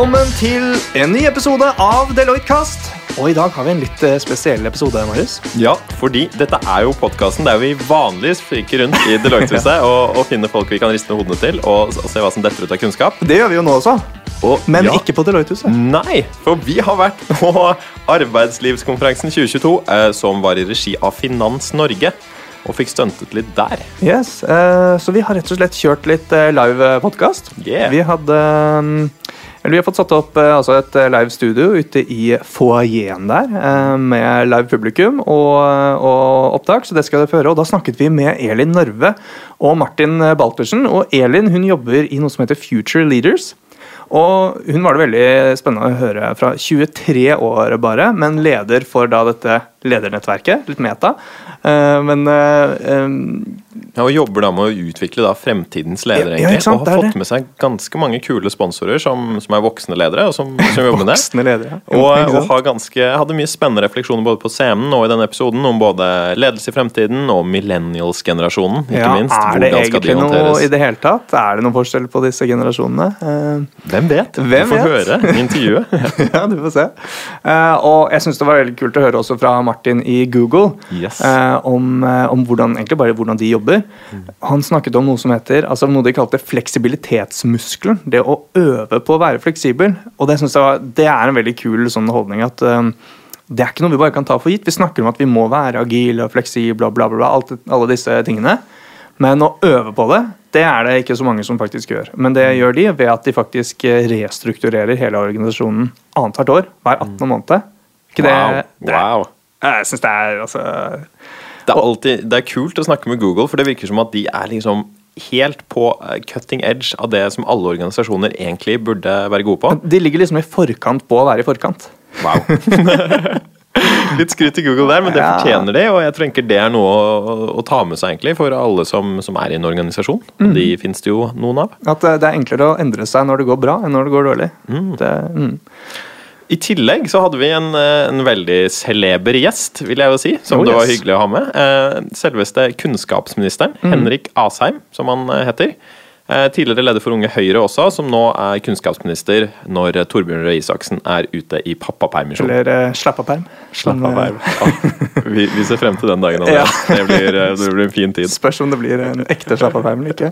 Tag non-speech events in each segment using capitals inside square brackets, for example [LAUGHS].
Velkommen til en ny episode av Deloitte-kast. Og i dag har vi en litt eh, spesiell episode, Marius. Ja, fordi dette er jo podkasten der vi vanligvis fyker rundt i Deloitte-huset [LAUGHS] og, og finner folk vi kan riste hodene til og, og se hva som detter ut av kunnskap. Det gjør vi jo nå også. Og, Men ja, ikke på Deloitte-huset. Nei, for vi har vært på Arbeidslivskonferansen 2022, eh, som var i regi av Finans Norge, og fikk stuntet litt der. Yes, eh, Så vi har rett og slett kjørt litt eh, live podkast. Yeah. Vi hadde eller Vi har fått satt opp eh, altså et eh, live studio ute i foajeen der, eh, med live publikum og, og opptak, så det skal dere få høre. Og da snakket vi med Elin Narve og Martin Baltersen. Og Elin hun jobber i noe som heter Future Leaders. Og hun var det veldig spennende å høre fra 23 år bare, men leder for da dette ledernettverket, litt meta. Men Ja, og jobber da med å utvikle da fremtidens ledere, Ja, ja, sant, og har fått med seg ganske mange kule sponsorer som, som er voksne ledere, og som, som jobber med det. Ledere, ja. Og, og har ganske, hadde mye spennende refleksjoner både på scenen og i denne episoden om både ledelse i fremtiden og millennials-generasjonen. ikke ja, minst. Er det skal de egentlig noe i det hele tatt? Er det noen forskjell på disse generasjonene? Uh, Hvem vet? Hvem du får vet? høre i intervjuet. [LAUGHS] ja, du får se. Uh, og jeg syns det var veldig kult å høre også fra Martin i Google Yes. uh, om, om hvordan, egentlig bare hvordan de jobber. Han snakket om noe som heter, altså noe de kalte fleksibilitetsmuskelen. Det å øve på å være fleksibel. Og det synes jeg var, det er en veldig kul sånn holdning at eh, det er ikke noe vi bare kan ta for gitt. Vi snakker om at vi må være agile og fleksible og bla, bla, bla, alt, alle disse tingene. Men å øve på det, det er det ikke så mange som faktisk gjør. Men det gjør de ved at de faktisk eh, restrukturerer hele organisasjonen annethvert år. Hver 18. måned. Ikke det, Wow. det wow. Jeg syns det er altså Det er, alltid, det er kult å snakke med Google, for det virker som at de er liksom helt på eh, cutting edge av det som alle organisasjoner egentlig burde være gode på. De ligger liksom i forkant på å være i forkant. Wow. [LAUGHS] Litt skryt til Google der, men det fortjener de. Og jeg tenker det er noe å, å ta med seg egentlig for alle som, som er i en organisasjon. Mm. De finnes det jo noen av. At eh, det er enklere å endre seg når det går bra, enn når det går dårlig. Det, mm. I tillegg så hadde vi en, eh, en veldig celeber gjest, vil jeg jo si, som Oh, det var hyggelig å ha med. Eh, Selveste kunnskapsministeren, Mm. Henrik Asheim, som han eh, heter. Tidligere leder for Unge Høyre også, som nå er kunnskapsminister når Torbjørn Røe Isaksen er ute i pappapermisjon. Eller uh, slappaperm. Slapp Som, av, eh, Vi, vi ser frem til den dagen. Ja. Det, blir, det blir en fin tid. Spørs om det blir en ekte slappaperm eller ikke.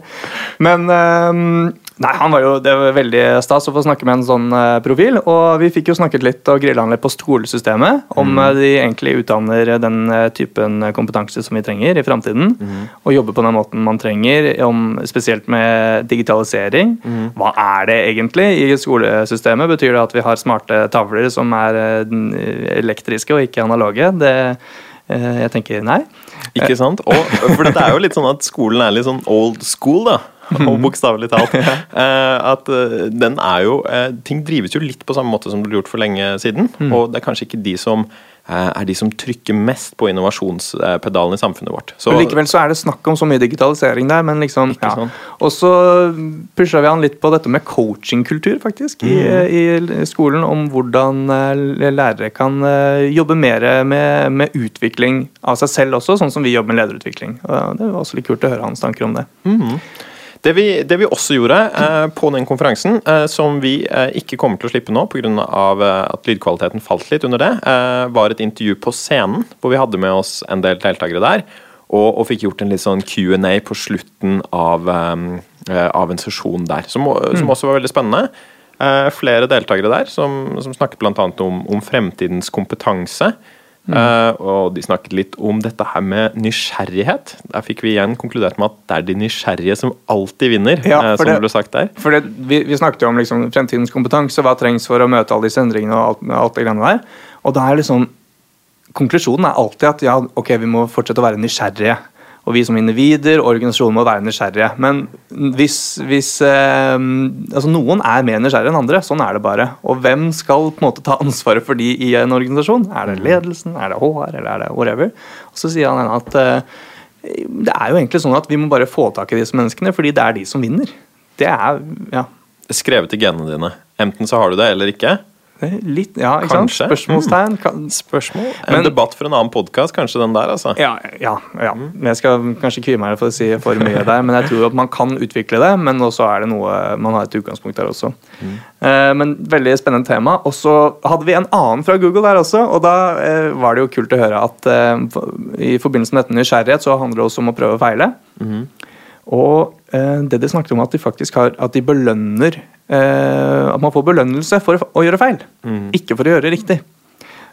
Men eh, Nei, han var jo det var veldig stas å få snakke med en sånn eh, profil. Og vi fikk jo snakket litt og grilla han litt på skolesystemet. Om mm. de egentlig utdanner den eh, typen kompetanse som vi trenger i framtiden. Og jobber på den måten man trenger, om, spesielt med digitalisering. Hva er det egentlig i skolesystemet? Betyr det at vi har smarte tavler som er eh, elektriske og ikke analoge? Det, eh, jeg tenker nei. Ikke sant? Og, for det er jo litt sånn at skolen er litt sånn old school, da. [LAUGHS] Og bokstavelig talt. [LAUGHS] Eh, at eh, den er jo eh, Ting drives jo litt på samme måte som det ble gjort for lenge siden. Og det er kanskje ikke de som er de som trykker mest på innovasjonspedalen i samfunnet vårt. Så, Men likevel så er det snakk om så mye digitalisering der, men liksom ja. sånn. Og så pusha vi han litt på dette med coachingkultur, faktisk, i, Mm. i skolen. Om hvordan lærere kan jobbe mer med, med utvikling av seg selv også, sånn som vi jobber med lederutvikling. Og det var også litt kult å høre hans tanker om det. Det vi, det vi også gjorde eh, på den konferansen, eh, som vi eh, ikke kommer til å slippe nå pga. Eh, at lydkvaliteten falt litt under det, eh, var et intervju på scenen hvor vi hadde med oss en del deltakere der. Og, og fikk gjort en litt sånn Q&A på slutten av, eh, av en sesjon der, som, som også var veldig spennende. Flere deltakere der som, som snakket bl.a. Om, om fremtidens kompetanse. Eh, og de snakket litt om dette her med nysgjerrighet. Der fikk vi igjen konkludert med at det er de nysgjerrige som alltid vinner, Ja, eh, som det ble sagt der. For det, vi, vi snakket jo om liksom fremtidens kompetanse, hva trengs for å møte alle disse endringene og alt, alt det greiene der. Og da er liksom Konklusjonen er alltid at ja, ok, vi må fortsette å være nysgjerrige. Og vi som individer og organisasjonen må være nysgjerrige. Men hvis, hvis eh, altså Noen er mer nysgjerrige enn andre. Sånn er det bare. Og hvem skal på en måte ta ansvaret for de i en organisasjon? Er det ledelsen, er det HR, eller er det whatever? Og så sier han ennå at eh, det er jo egentlig sånn at vi må bare få tak i disse menneskene, fordi det er de som vinner. Det er ja, Skrevet i genene dine. Enten så har du det eller ikke. Er Litt, ja, ikke sant? Kanskje. Spørsmålstegn. Kan, Spørsmål? En Men- debatt for en annen podkast, kanskje den der, altså. ja, ja, ja. Men Jeg skal kanskje kvie meg for å si for mye der, men jeg tror at man kan utvikle det. Men også er det noe man har et utgangspunkt der også. Eh, men veldig spennende tema. Og så hadde vi en annen fra Google der også, og da eh, var det jo kult å høre at eh, i forbindelse med dette nysgjerrighet så handler det også om å prøve og feile. Og eh, det de snakket om at de faktisk har at de belønner eh, At man får belønnelse for å, gjøre feil, ikke for å gjøre riktig.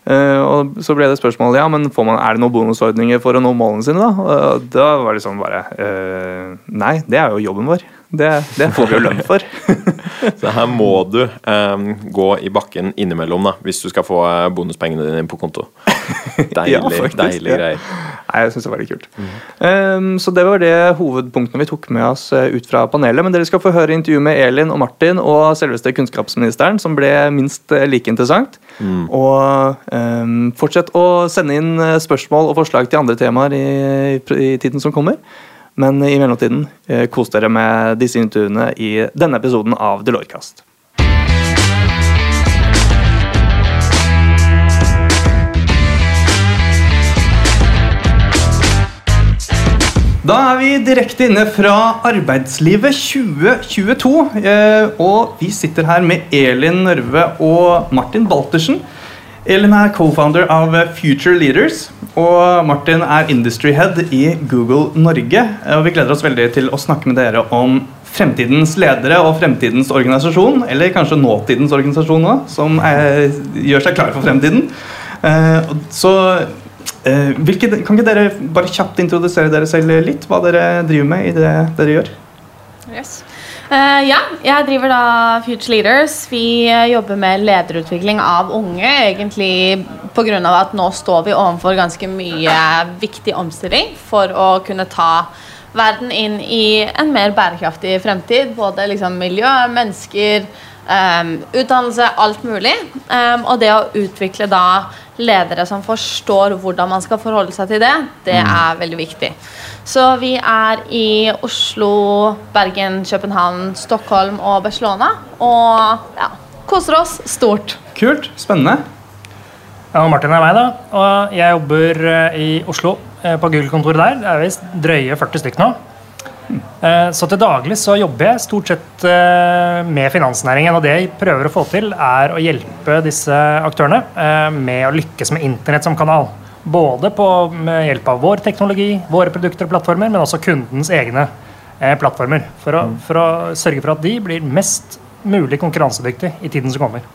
Eh, og så ble det spørsmålet ja, men får man, er det noen bonusordninger for å nå målene sine. Da Og da var det sånn bare eh, Nei, det er jo jobben vår. Det, det får vi jo lønn for. [LAUGHS] Så her må du um, gå i bakken innimellom da, hvis du skal få eh, bonuspengene dine på konto. [LAUGHS] Deilig, Ja, faktisk, deilig ja. greier. Nei, jeg synes det var veldig kult. Um, så det var det hovedpunktene vi tok med oss eh, ut fra panelet. Men dere skal få høre intervju med Elin og Martin og selveste kunnskapsministeren, som ble minst eh, like interessant. Og um, fortsett å sende inn spørsmål og forslag til andre temaer i, i tiden som kommer. Men i mellomtiden, eh, kos dere med disse intervjuene i denne episoden av Deloitte-kast. Da er vi direkte inne fra arbeidslivet 2022. eh, Og vi sitter her med Elin Nørve og Martin Baltersen. Elin er co-founder av Future Leaders, og Martin er industry head i Google Norge. Og vi gleder oss veldig til å snakke med dere om fremtidens ledere og fremtidens organisasjon, eller kanskje nåtidens organisasjon òg, som er, gjør seg klar for fremtiden. Eh, Så Eh, hvilke, kan ikke dere bare kjapt introdusere dere selv litt? Hva dere driver med i det dere gjør? Yes. Eh, ja, jeg driver da Future Leaders. Vi eh, jobber med lederutvikling av unge. Egentlig pga. at nå står vi overfor ganske mye viktig omstilling for å kunne ta verden inn i en mer bærekraftig fremtid. Både liksom miljø, mennesker, um, utdannelse, alt mulig. Um, og det å utvikle da ledere som forstår hvordan man skal forholde seg til det, det er veldig viktig. Så vi er i Oslo, Bergen, København, Stockholm og Barcelona. Og ja, koser oss stort. Kult. Spennende. Ja, Martin er meg, da. Og jeg jobber eh, i Oslo, eh, på Google-kontoret der. Det er visst drøye 40 stykk nå. Eh, Så til daglig så jobber jeg stort sett eh, med finansnæringen. Og det jeg prøver å få til, er å hjelpe disse aktørene eh, med å lykkes med internett som kanal. Både på, med hjelp av vår teknologi, våre produkter og plattformer, men også kundens egne plattformer. For å, for å sørge for at de blir mest mulig konkurransedyktige i tiden som kommer.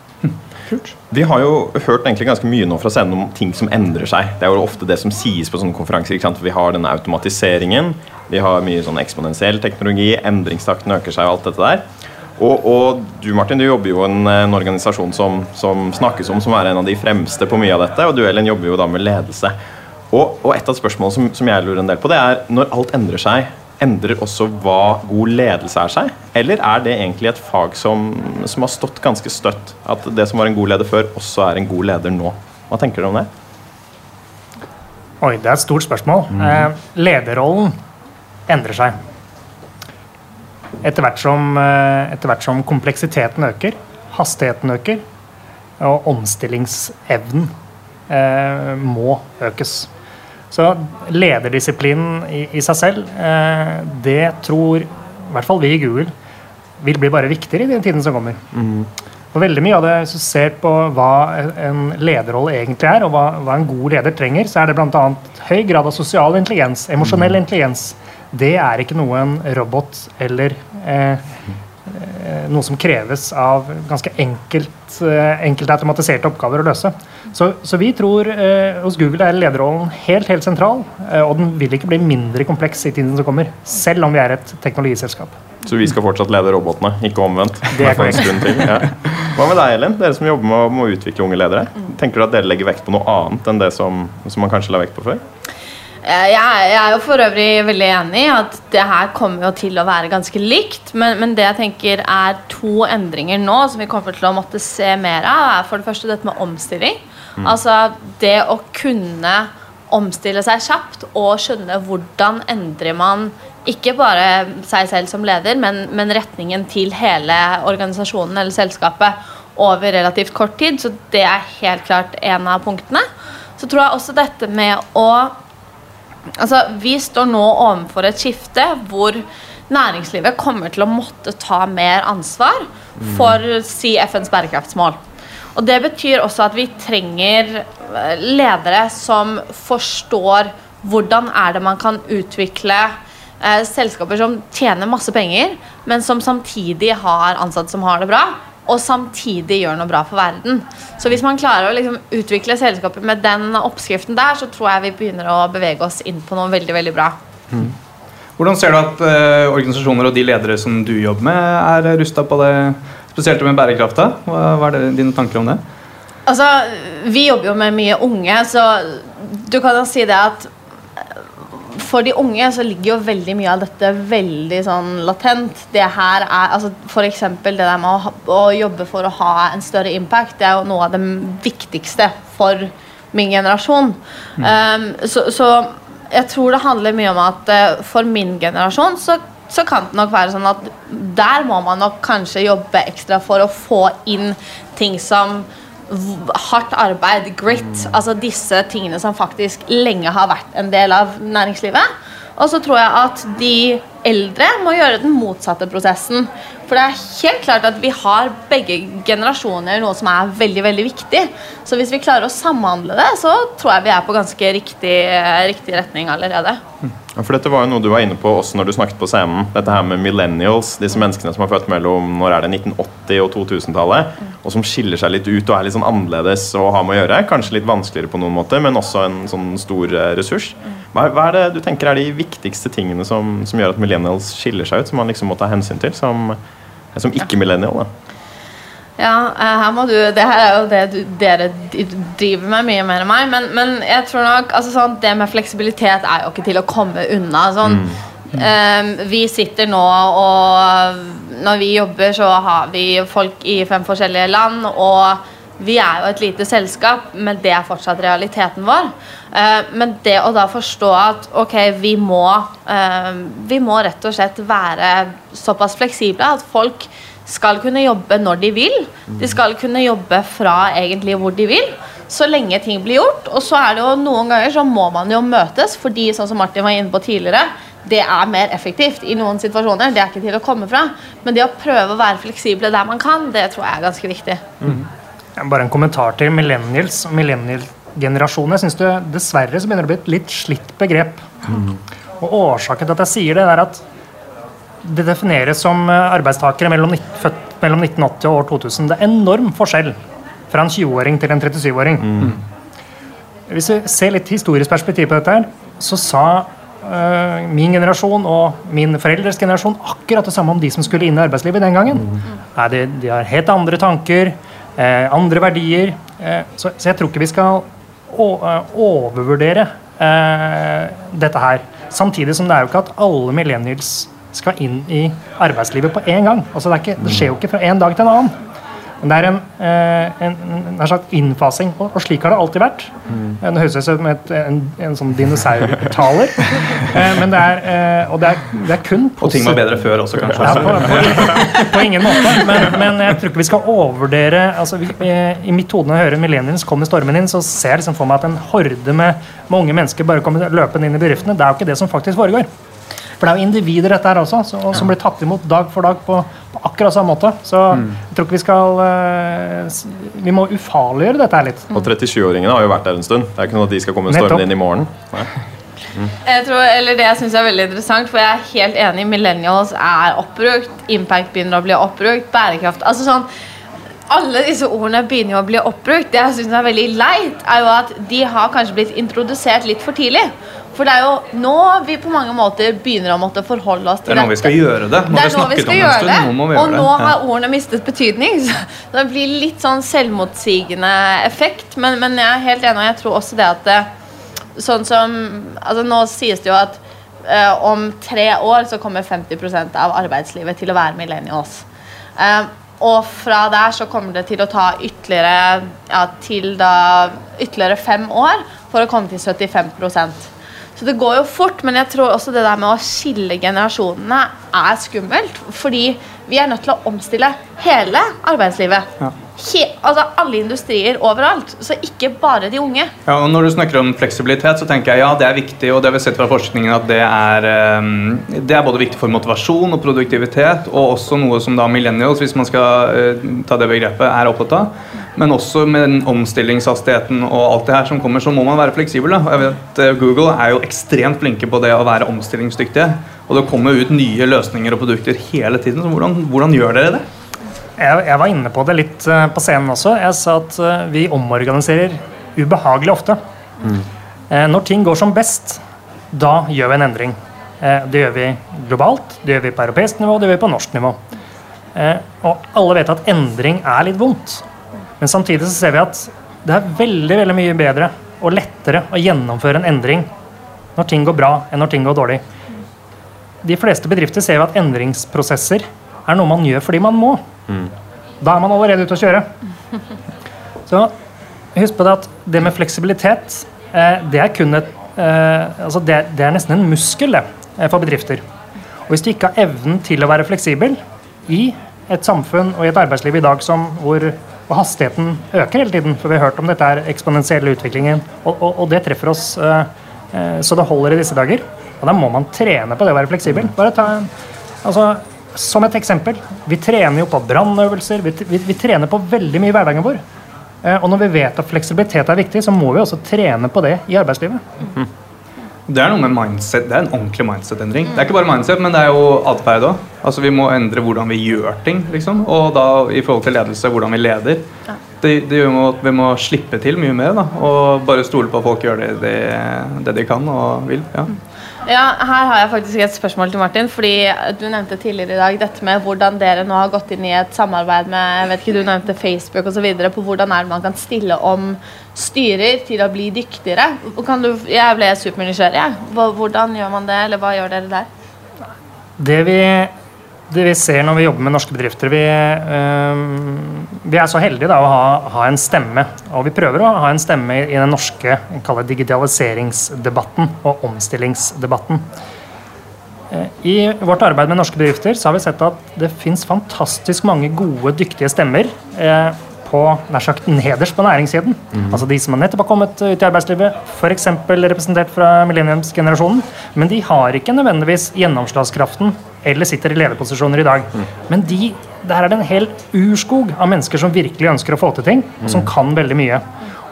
Vi har jo hørt egentlig ganske mye nå fra scenen om ting som endrer seg. Det er jo ofte det som sies på sånne konferanser. Vi har denne automatiseringen, vi har mye sånn eksponentiell teknologi, endringstakten øker seg og alt dette der. Og, og du Martin, du jobber jo i en, en organisasjon som, som snakkes om som er en av de fremste på mye av dette, og du Ellen jobber jo da med ledelse. Og, og et av spørsmålene som, som jeg lurer en del på, det er når alt endrer seg, endrer også hva god ledelse er seg? Eller er det egentlig et fag som, som har stått ganske støtt? At det som var en god leder før, også er en god leder nå? Hva tenker du om det? Oi, det er et stort spørsmål. Eh, lederrollen endrer seg. Etter hvert, som, eh, etter hvert som kompleksiteten øker, hastigheten øker, og omstillingsevnen eh, må økes. Så lederdisiplinen i, i seg selv, eh, det tror i hvert fall vi i Google vil bli bare viktigere i den tiden som kommer. For veldig mye av det, Hvis du ser på hva en lederrolle egentlig er, og hva, hva en god leder trenger, så er det bl.a. høy grad av sosial intelligens, emosjonell intelligens. Det er ikke noe en robot eller eh, noe som kreves av ganske enkelt, eh, enkelt automatiserte oppgaver å løse. Så, så vi tror eh, hos Google er lederrollen helt helt sentral, eh, og den vil ikke bli mindre kompleks i tiden som kommer, selv om vi er et teknologiselskap. Så vi skal fortsatt lede robotene, ikke omvendt? Det er [LAUGHS] korrekt. en stund til, ja. Hva med deg, Elin? Dere som jobber med å, med å utvikle unge ledere. Tenker du at dere legger vekt på noe annet enn det som, som man kanskje la vekt på før? Eh, Jeg jeg er jo for øvrig veldig enig i at det her kommer jo til å være ganske likt. Men, men det jeg tenker er to endringer nå som vi kommer til å måtte se mer av, er for det første dette med omstilling. Altså det å kunne omstille seg kjapt og skjønne hvordan endrer man ikke bare seg selv som leder, men, men retningen til hele organisasjonen eller selskapet. over relativt kort tid. Så det er helt klart en av punktene. Så tror jeg også dette med å Altså, vi står nå overfor et skifte hvor næringslivet kommer til å måtte ta mer ansvar for si FNs bærekraftsmål. Og Det betyr også at vi trenger eh, ledere som forstår hvordan er det man kan utvikle eh, selskaper som tjener masse penger, men som samtidig har ansatte som har det bra og samtidig gjør noe bra for verden. Så hvis man klarer å liksom utvikle selskapet med den oppskriften der, så tror jeg vi begynner å bevege oss inn på noe veldig, veldig bra. Mm. Hvordan ser du at uh, organisasjoner og de ledere som du jobber med, er rusta på det, spesielt med bærekrafta? Hva, hva er det, dine tanker om det? Altså, Vi jobber jo med mye unge, så du kan jo si det at for de unge så ligger jo veldig mye av dette veldig sånn latent. Det her er altså F.eks. det der med å, å, jobbe for å ha en større impact, det er jo noe av det viktigste for min generasjon. Mm. Um, så, så, jeg tror det handler mye om at uh, for min generasjon så, så kan det nok være sånn at der må man nok kanskje jobbe ekstra for å få inn ting som hardt arbeid, grit, altså disse tingene som faktisk lenge har vært en del av næringslivet. Og så tror jeg at de eldre må gjøre den motsatte prosessen. For det er helt klart at vi har begge generasjoner noe som er veldig veldig viktig. Så hvis vi klarer å samhandle det, så tror jeg vi er på ganske riktig, riktig retning allerede. Ja, for Dette var jo noe du var inne på også når du snakket på scenen. Dette her med millennials, disse menneskene som har født mellom når er det 1980 og 2000-tallet, mm. og som skiller seg litt ut og er litt sånn annerledes å ha med å gjøre. Kanskje litt vanskeligere på noen måte, men også en sånn stor eh, ressurs. Mm. Hva, er det du tenker er de viktigste tingene som, som, gjør at millennials skiller seg ut, som man liksom må ta hensyn til som, som ikke-millennial? Ja, eh, her må du, det her er jo det du, dere driver med mye mer enn meg. Men, men jeg tror nok altså sånn, det med fleksibilitet er jo ikke til å komme unna. Sånn, mm. um, vi sitter nå og Når vi jobber, så har vi folk i fem forskjellige land. og vi er jo et lite selskap, men det er fortsatt realiteten vår. Eh, men det å da forstå at ok, vi må, eh, vi må rett og slett være såpass fleksible at folk skal kunne jobbe når de vil. De skal kunne jobbe fra egentlig hvor de vil, så lenge ting blir gjort. Og så er det jo noen ganger så må man jo møtes, fordi sånn som Martin var inne på tidligere, det er mer effektivt i noen situasjoner. Det er ikke til å komme fra. Men det å prøve å være fleksible der man kan, det tror jeg er ganske viktig. Mm. Bare en kommentar til millennials. Millennial-generasjonen. Jeg syns dessverre så begynner det å bli et litt slitt begrep. Mm. Og Årsaken til at jeg sier det, er at det defineres som eh, arbeidstakere mellom, født mellom 1980 og år 2000. Det er enorm forskjell fra en 20-åring til en 37-åring. Mm. Hvis vi ser litt historisk perspektiv på dette, her, så sa uh, min generasjon og min foreldres generasjon akkurat det samme om de som skulle inn i arbeidslivet den gangen. Mm. Nei, de, de, har helt andre tanker. Eh, andre verdier. Eh, så, så, jeg tror ikke vi skal eh, overvurdere dette her. Samtidig som det er jo ikke at alle millennials skal inn i arbeidslivet på én gang. Altså det, ikke, det skjer jo ikke fra en dag til en annen. Men det er en, eh, en, en, slags innfasing, og, og, slik har det alltid vært. Mm. Det høres ut som et, en, en sånn dinosaurtaler. Eh, men det er, eh, og det er, det er kun Og ting var bedre før også, kanskje. Ja, på, på, på, ingen måte. Men, men, jeg tror ikke vi skal overvurdere altså, I mitt hode når jeg hører millennials komme stormen inn, så ser jeg liksom for meg at en horde med, med unge mennesker bare kommer løpende inn i bedriftene. Det er jo ikke det som faktisk foregår. For det er jo individer dette her også, så, som blir tatt imot dag for dag på, på akkurat samme måte. Så mm. jeg tror ikke vi skal uh, Vi må ufarliggjøre dette her litt. Og 37-åringene har jo vært der en stund. Det er ikke noe at de skal komme stormende inn i morgen. Mm. Jeg tror, eller det jeg synes er veldig interessant, for jeg er helt enig. Millennials er oppbrukt. Impact begynner å bli oppbrukt. Bærekraft altså sånn, alle disse ordene begynner jo å bli oppbrukt. Det jeg synes er veldig leit, er jo at de har kanskje blitt introdusert litt for tidlig. For det er jo nå vi på mange måter begynner å måtte forholde oss til dette. Det er nå vi skal gjøre det. Nå det er nå vi skal gjøre det. Og nå har ordene mistet betydning. Så [LAUGHS] det blir litt sånn selvmotsigende effekt. Men, men jeg er helt enig, og jeg tror også det at det, sånn som altså Nå sies det jo at uh, om tre år så kommer 50% av arbeidslivet til å være millennials. Uh, og fra der så kommer det til å ta ytterligere, ja, til da, ytterligere fem år for å komme til 75 så det går jo fort, men jeg tror også det der med å skille generasjonene er skummelt. Fordi vi er nødt til å omstille hele arbeidslivet. Ja. he, altså alle industrier overalt. Så ikke bare de unge. Ja, og Når du snakker om fleksibilitet, så tenker jeg ja, det er viktig. Og det har vi sett fra forskningen at det er, eh, det er både viktig for motivasjon og produktivitet, og også noe som da millennials, hvis man skal eh, ta det begrepet, er opptatt av. Men også med den omstillingshastigheten og alt det her som kommer, så må man være fleksibel. da. Jeg vet eh, Google er jo ekstremt flinke på det å være omstillingsdyktige. Og det kommer ut nye løsninger og produkter hele tiden. så Hvordan, hvordan gjør dere det? Jeg, jeg, var inne på det litt uh, på scenen også. Jeg sa at uh, vi omorganiserer ubehagelig ofte. Mm. Uh, når ting går som best, da gjør vi en endring. det gjør vi globalt, det gjør vi på europeisk nivå, det gjør vi på norsk nivå. og alle vet at endring er litt vondt. Men samtidig så ser vi at det er veldig, veldig mye bedre og lettere å gjennomføre en endring når ting går bra, enn når ting går dårlig. De fleste bedrifter ser jo at endringsprosesser er noe man gjør fordi man må. Mm. Da er man allerede ute å kjøre. Så husk på det at det med fleksibilitet, eh, det er kun et eh, altså det, det, er nesten en muskel det, eh, for bedrifter. Og hvis du ikke har evnen til å være fleksibel i et samfunn og i et arbeidsliv i dag som, hvor, og hastigheten øker hele tiden, for vi har hørt om dette er eksponentielle utviklingen, og, og, og, det treffer oss så det holder i disse dager. Og da må man trene på det å være fleksibel. Bare ta, altså, som et eksempel, vi trener jo på brannøvelser, vi, vi, vi, trener på veldig mye i hverdagen vår. Eh, og når vi vet at fleksibilitet er viktig, så må vi også trene på det i arbeidslivet. Mm. Det er noe med mindset, det er en ordentlig mindset-endring. Det er ikke bare mindset, men det er jo atferd òg. Altså, vi må endre hvordan vi gjør ting, liksom. Og da i forhold til ledelse, hvordan vi leder. Det, det gjør at vi må slippe til mye mer, da. Og bare stole på at folk gjør det, det, det de kan og vil. ja. Ja, Her har jeg faktisk et spørsmål til Martin. fordi Du nevnte tidligere i dag dette med hvordan dere nå har gått inn i et samarbeid med jeg vet ikke, du nevnte Facebook videre, på hvordan er det man kan stille om styrer til å bli dyktigere. Kan du, jeg ble supernysgjerrig. Hvordan gjør man det, eller hva gjør dere der? Det vi det vi ser når vi jobber med norske bedrifter Vi, øh, vi er så heldige da, å ha, ha, en stemme. Og vi prøver å ha en stemme i den norske digitaliseringsdebatten og omstillingsdebatten. Eh, I vårt arbeid med norske bedrifter så har vi sett at det fins fantastisk mange gode, dyktige stemmer. Eh, på nær sagt nederst på næringskjeden. Mm. Altså de som har nettopp har kommet ut i arbeidslivet, f.eks. representert fra millenniumsgenerasjonen. Men de har ikke nødvendigvis gjennomslagskraften eller sitter i lederposisjoner i dag. Mm. Men de, der er det en hel urskog av mennesker som virkelig ønsker å få til ting, og som mm. kan veldig mye.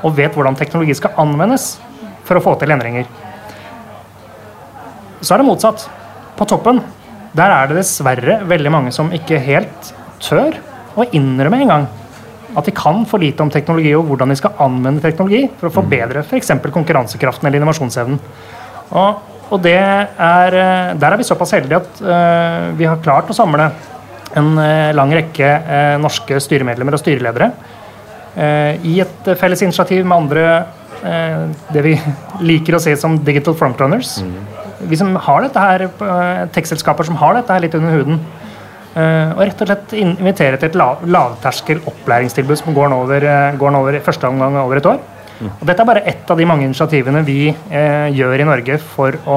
Og vet hvordan teknologi skal anvendes for å få til endringer. Så er det motsatt. På toppen der er det dessverre veldig mange som ikke helt tør å innrømme engang at de kan for lite om teknologi og hvordan de skal anvende teknologi for å forbedre f.eks. konkurransekraften eller innovasjonsevnen. Og, og er, eh, der er vi såpass heldige at uh, vi har klart å samle en uh, lang rekke uh, norske styremedlemmer og styreledere i et felles initiativ med andre det vi liker å se som digital frontrunners. Mm. Vi som har dette her, Tekstselskaper som har dette her litt under huden. Uh, og rett og slett invitere til et lav, lavterskel opplæringstilbud som går nå over, uh, går nå over første omgang over et år. Mm. Og dette er bare ett av de mange initiativene vi eh, gjør i Norge for, å,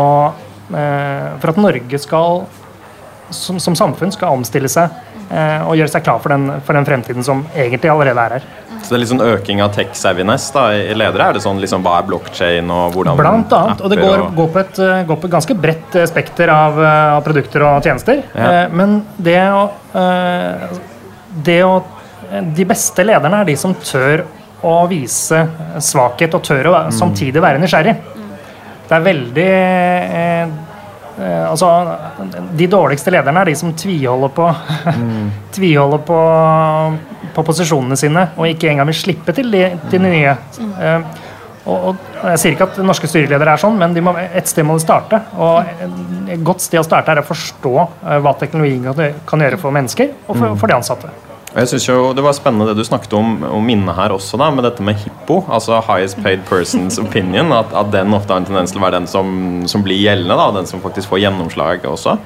for at Norge skal, som, som, samfunn skal omstille seg og gjøre seg klar for den, for den fremtiden som egentlig allerede er her. Så det er litt sånn øking av tech-saviness i ledere? Er det sånn liksom, Hva er blokkjede og hvordan Blant annet. Og det går, og... går, på et, eh, går, på et, ganske bredt eh, spekter av, eh, av produkter og tjenester. Ja. Men det å, det å De beste lederne er de som tør å vise svakhet og tør å mm. samtidig være nysgjerrig. Det er veldig altså, De dårligste lederne er de som tviholder på, mm. [LAUGHS] tviholder på på posisjonene sine og ikke engang vil slippe til de, til de nye. Uh, og, og, Jeg sier ikke at norske styreledere er sånn, men må, et sted må de starte. og Et godt sted å starte er å forstå uh, hva teknologien kan, kan, gjøre for mennesker og for, for de ansatte. Jeg synes jo Det var spennende det du snakket om, om minnet her også, da, med dette med hippo. altså Highest paid person's [LAUGHS] opinion. At, at den ofte har en tendens til å være den som, som blir gjeldende. da, Den som faktisk får gjennomslag også.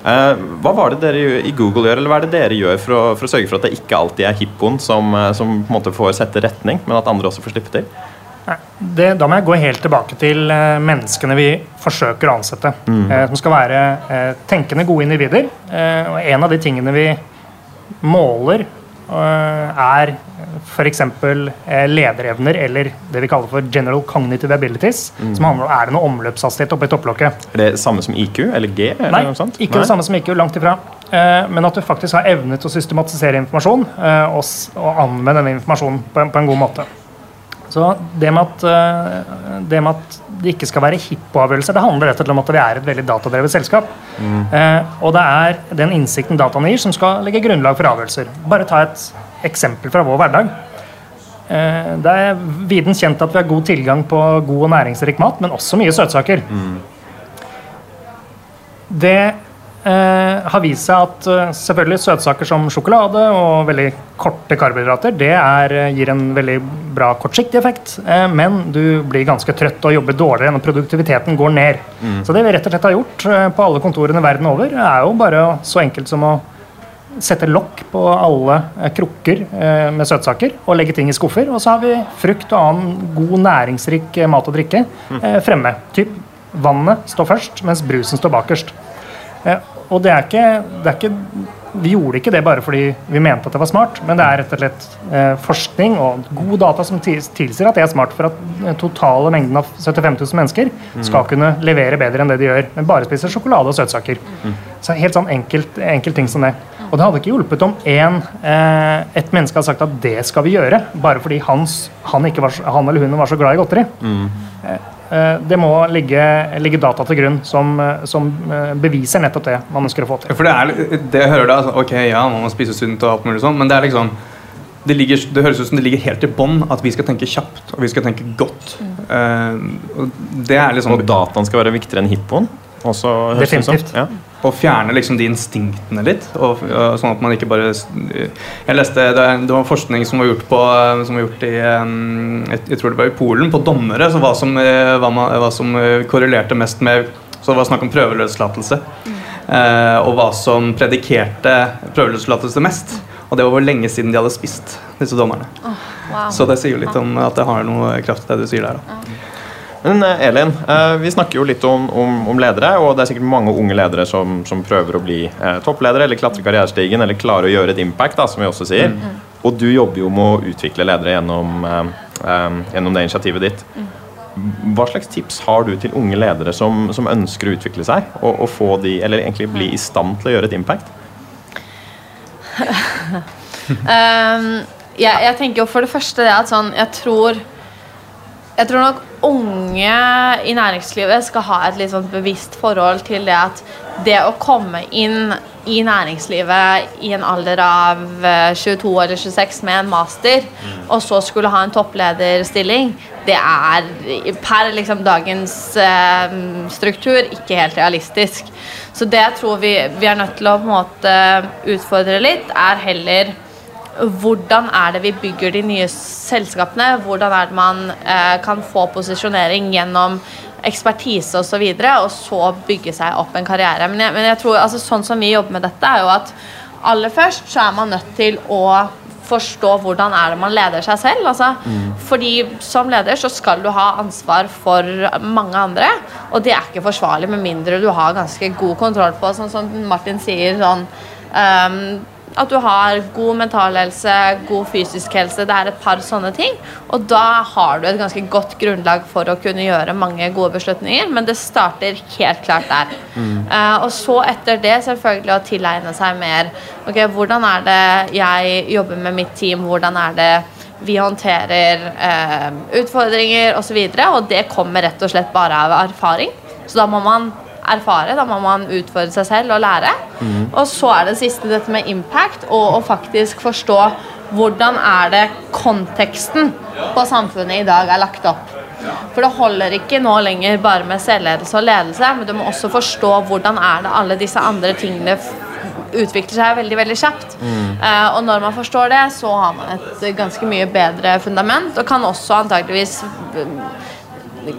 Eh, hva var det dere i Google gjør, eller hva er det dere gjør for å, for å sørge for at det ikke alltid er hippoen som, eh, som, på en måte får sette retning, men at andre også får slippe til? Det, da må jeg gå helt tilbake til eh, menneskene vi forsøker å ansette. Mm. Eh, som skal være eh, tenkende, gode individer. Eh, og en av de tingene vi måler eh, er f.eks. Eh, lederevner eller det vi kaller for general cognitive abilities. Som handler om er det noe omløpshastighet oppi topplokket. Er det samme som IQ eller G? Eller Nei, ikke det samme som IQ, langt ifra. Eh, Men at du faktisk har evne til å systematisere informasjon og, anvende denne informasjonen på en, på en god måte. Så det med, at, det med at det ikke skal være hippoavgjørelser, det handler rett og slett om at vi er et veldig datadrevet selskap. Eh, og det er den innsikten dataene gir, som skal legge grunnlag for avgjørelser. Bare ta et eksempel fra vår hverdag. Eh, det er viden kjent at vi har god tilgang på god og næringsrik mat, men også mye søtsaker. Det eh, har vist seg at eh, selvfølgelig søtsaker som sjokolade og veldig korte karbohydrater det er, eh, gir en veldig bra kortsiktig effekt, eh, men du blir ganske trøtt og jobber dårligere når produktiviteten går ned. Så det vi rett og slett har gjort eh, på alle kontorene verden over, er jo bare så enkelt som å sette lokk på alle krukker med søtsaker og legge ting i skuffer. Og så har vi frukt og annen god næringsrik mat og drikke eh, fremme. Typ vannet står først, mens brusen står bakerst. Eh, og det er, ikke, det er ikke Vi gjorde ikke det bare fordi vi mente at det var smart, men det er rett og slett eh, forskning og god data som ti- tilsier at det er smart for at den totale mengden av 75 000 mennesker skal kunne levere bedre enn det de gjør, men bare spiser sjokolade og søtsaker. Så helt sånn enkelt, enkelt ting som det. Og det hadde ikke hjulpet om en, eh, et menneske hadde sagt at det skal vi gjøre, bare fordi hans, han, ikke var, han eller hun var så glad i godteri. Eh, eh, det må ligge, ligge data til grunn som, eh, som eh, beviser nettopp det man ønsker å få til. For det, er, det jeg hører da, altså, ok, ja, man må spise sunt og alt mulig sånn, men det er liksom det, ligger, det høres ut som det ligger helt i bånn at vi skal tenke kjapt og vi skal tenke godt. Mm. Uh, det er liksom Og dataen skal være viktigere enn hippoen? Også, høres det som. Definitivt. Ja. Og fjerne liksom de instinktene litt. Og, og sånn at man ikke bare Jeg leste det, det var forskning som var gjort på Som var gjort i um, jeg, jeg tror det var i Polen, på dommere. Så hva som, eh, hva, man, hva som eh, korrelerte mest med Så det var snakk om prøveløslatelse. Eh, og hva som predikerte prøveløslatelse mest. Og det var hvor lenge siden de hadde spist, disse dommerne. Wow. Så det sier jo litt om at det har noe kraft, det du sier der. da. Men eh, Elin, eh, vi snakker jo litt om, om, om ledere, og det er sikkert mange unge ledere som, som prøver å bli eh, toppledere eller klatre karrierestigen eller klare å gjøre et impact, da, som vi også sier. Og du jobber jo med å utvikle ledere gjennom, gjennom det initiativet ditt. Hva slags tips har du til unge ledere som, som ønsker å utvikle seg, og, og få de, eller egentlig bli i stand til å gjøre et impact? [LAUGHS] um, jeg, jeg tenker jo for det første det at sånn Jeg tror Jeg tror nok unge i næringslivet skal ha et litt sånn bevisst forhold til det at det å komme inn i næringslivet i en alder av eh, 22 eller 26 med en master, og så skulle ha en topplederstilling, det er per liksom dagens eh, struktur ikke helt realistisk. Så det jeg tror vi, vi er nødt til å på en måte utfordre litt, er heller hvordan er det vi bygger de nye selskapene? Hvordan er det man eh, kan få posisjonering gjennom ekspertise osv., og, så videre, og så bygge seg opp en karriere. Men jeg, men jeg tror, altså, sånn som vi jobber med dette, er jo at aller først så er man nødt til å forstå hvordan er det man leder seg selv. Altså, Fordi som leder så skal du ha ansvar for mange andre, og det er ikke forsvarlig med mindre du har ganske god kontroll på, sånn som Martin sier, sånn ehm, at du har god mental helse, god fysisk helse. Det er et par sånne ting. Og da har du et ganske godt grunnlag for å kunne gjøre mange gode beslutninger, men det starter helt klart der. Eh, og så etter det selvfølgelig å tilegne seg mer. Ok, Hvordan er det jeg jobber med mitt team? Hvordan er det vi håndterer uh, utfordringer osv.? Og, så og det kommer rett og slett bare av erfaring. Så da må man erfare, da må man utfordre seg selv og lære. Og så er det siste dette med impact, og å faktisk forstå hvordan er det konteksten på samfunnet i dag er lagt opp. For det holder ikke nå lenger bare med selvledelse og ledelse, men du må også forstå hvordan er det alle disse andre tingene utvikler seg veldig veldig kjapt. Eh, og når man forstår det, så har man et ganske mye bedre fundament, og kan også antageligvis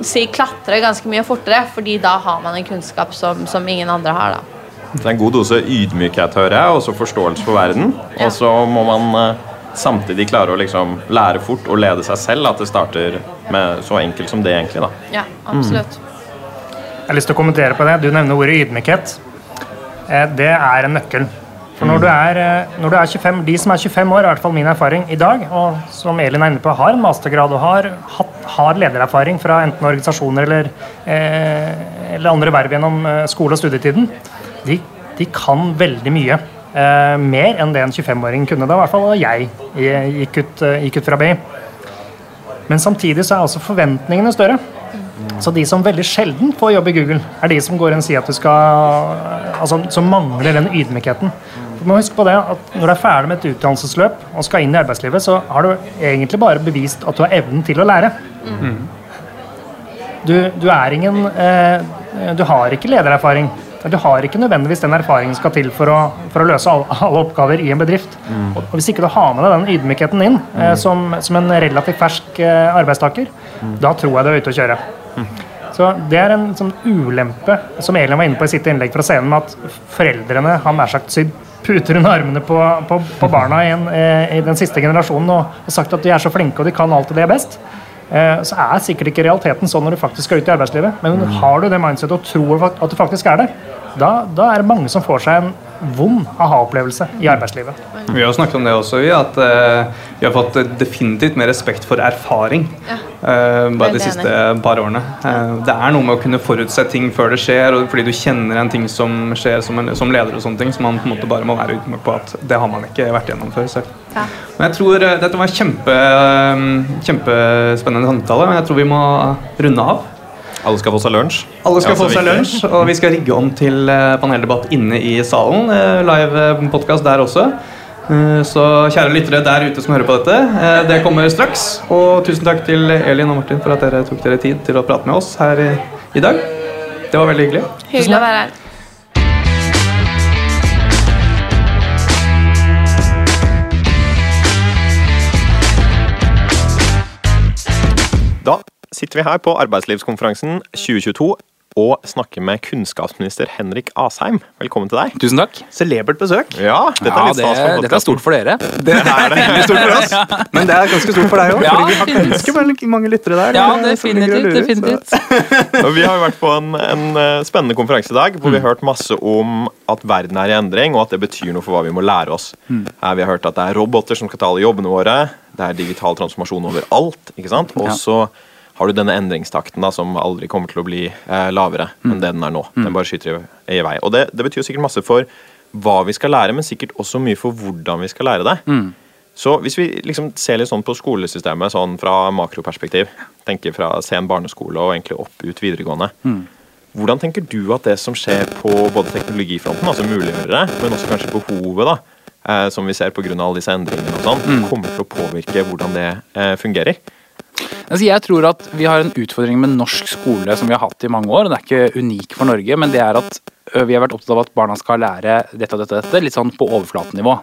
si klatre ganske mye fortere, fordi da har man en kunnskap som, som ingen andre har. da. Det er en god dose ydmykhet, hører jeg, og så forståelse for verden. Ja. Og så må man eh, samtidig klare å liksom lære fort og lede seg selv. At det starter med så enkelt som det, egentlig. da. Ja, absolutt. Jeg har lyst til å kommentere på det. Du nevner ordet ydmykhet. Eh, Det er en nøkkel. For når du, er, eh, når du er 25, De som er 25 år, er i hvert fall min erfaring i dag, og som Elin er inne på, har en mastergrad og har, har ledererfaring fra enten organisasjoner eller, eh, eller andre verv gjennom eh, skole- og studietiden, de, de kan veldig mye. Eh, mer enn det en 25-åring kunne. Da i hvert fall da jeg gikk ut, eh, gikk ut fra BI. Men samtidig så er også forventningene større. Så de som veldig sjelden får jobb i Google, er de som går inn og sier at du skal altså, Som mangler den ydmykheten. Du må huske på det at Når du er ferdig med et utdannelsesløp og skal inn i arbeidslivet, så har du egentlig bare bevist at du har evnen til å lære. Du, du er ingen eh, Du har ikke ledererfaring. Du har ikke nødvendigvis den erfaringen som skal til for å, for å løse alle, alle, oppgaver i en bedrift. Og, og Hvis ikke du har med deg den ydmykheten inn eh, som, som, en relativt fersk eh, arbeidstaker, da tror jeg du er ute å kjøre. Så Det er en sånn ulempe som Elin var inne på i sitt innlegg fra scenen, med at foreldrene har nær sagt sydd puter under armene på, på, på barna i, en, eh, i, den siste generasjonen og, har sagt at de er så flinke og de kan alt og det er best. Eh, så er sikkert ikke realiteten sånn når du faktisk skal ut i arbeidslivet. Men har du det mindsetet og tror at du faktisk er der, da, da er det mange som får seg en vond aha-opplevelse i arbeidslivet. Vi har snakket om det også, at uh, vi har fått definitivt mer respekt for erfaring ja. uh, bare de siste par årene. Uh, det er noe med å kunne forutse ting før det skjer, og fordi du kjenner en ting som skjer som, en, som leder, og sånne ting, så man på en måte bare må være ydmyk på at det har man ikke vært gjennom før selv. Ja. Men jeg tror Dette var en kjempe, kjempespennende samtale, men jeg tror vi må runde av. Alle skal få seg lunsj. Alle skal få seg lunsj, Og vi skal rigge om til eh, paneldebatt inne i salen. Eh, live eh, podkast der også. Så kjære lyttere der ute som hører på dette, det kommer straks. Og tusen takk til Elin og Martin for at dere tok dere tid til å prate med oss her i, i dag. Det var veldig hyggelig. Hyggelig å være her. Da sitter vi her på arbeidslivskonferansen 2022 og snakker med kunnskapsminister Henrik Asheim. Velkommen til deg. Tusen takk. Celebert besøk. Ja, dette er litt ja, det, stas Dette er stort for dere. Det er veldig stort for oss. [LAUGHS] Men det er ganske stort for deg òg. Ja, fordi vi har ganske mange lyttere der. Ja, definitivt. Definitivt. [LAUGHS] vi har jo vært på en, en, eh, spennende konferanse i dag hvor vi har hørt masse om at verden er i endring, og at det betyr noe for hva vi må lære oss. Mm. Vi har hørt at det er roboter som skal ta alle jobbene våre. Det er digital transformasjon overalt. ikke sant? Og så har du denne endringstakten da, som aldri kommer til å bli eh, lavere mm. enn det den er nå. Den mm. bare skyter i, i vei. Og det, det, betyr sikkert masse for hva vi skal lære, men sikkert også mye for hvordan vi skal lære det. Mm. Så hvis vi liksom ser litt sånn på skolesystemet sånn fra makroperspektiv, tenker fra sen barneskole og egentlig opp ut videregående, mm. hvordan tenker du at det som skjer på både teknologifronten, altså muliggjørere, men også kanskje behovet, da, eh, som vi ser pga. alle disse endringene og sånn, mm. kommer til å påvirke hvordan det eh, fungerer? Altså jeg tror at vi har en utfordring med norsk skole som vi har hatt i mange år. Den er ikke unik for Norge, men det er at vi har vært opptatt av at barna skal lære dette og dette, dette litt sånn på overflatenivå.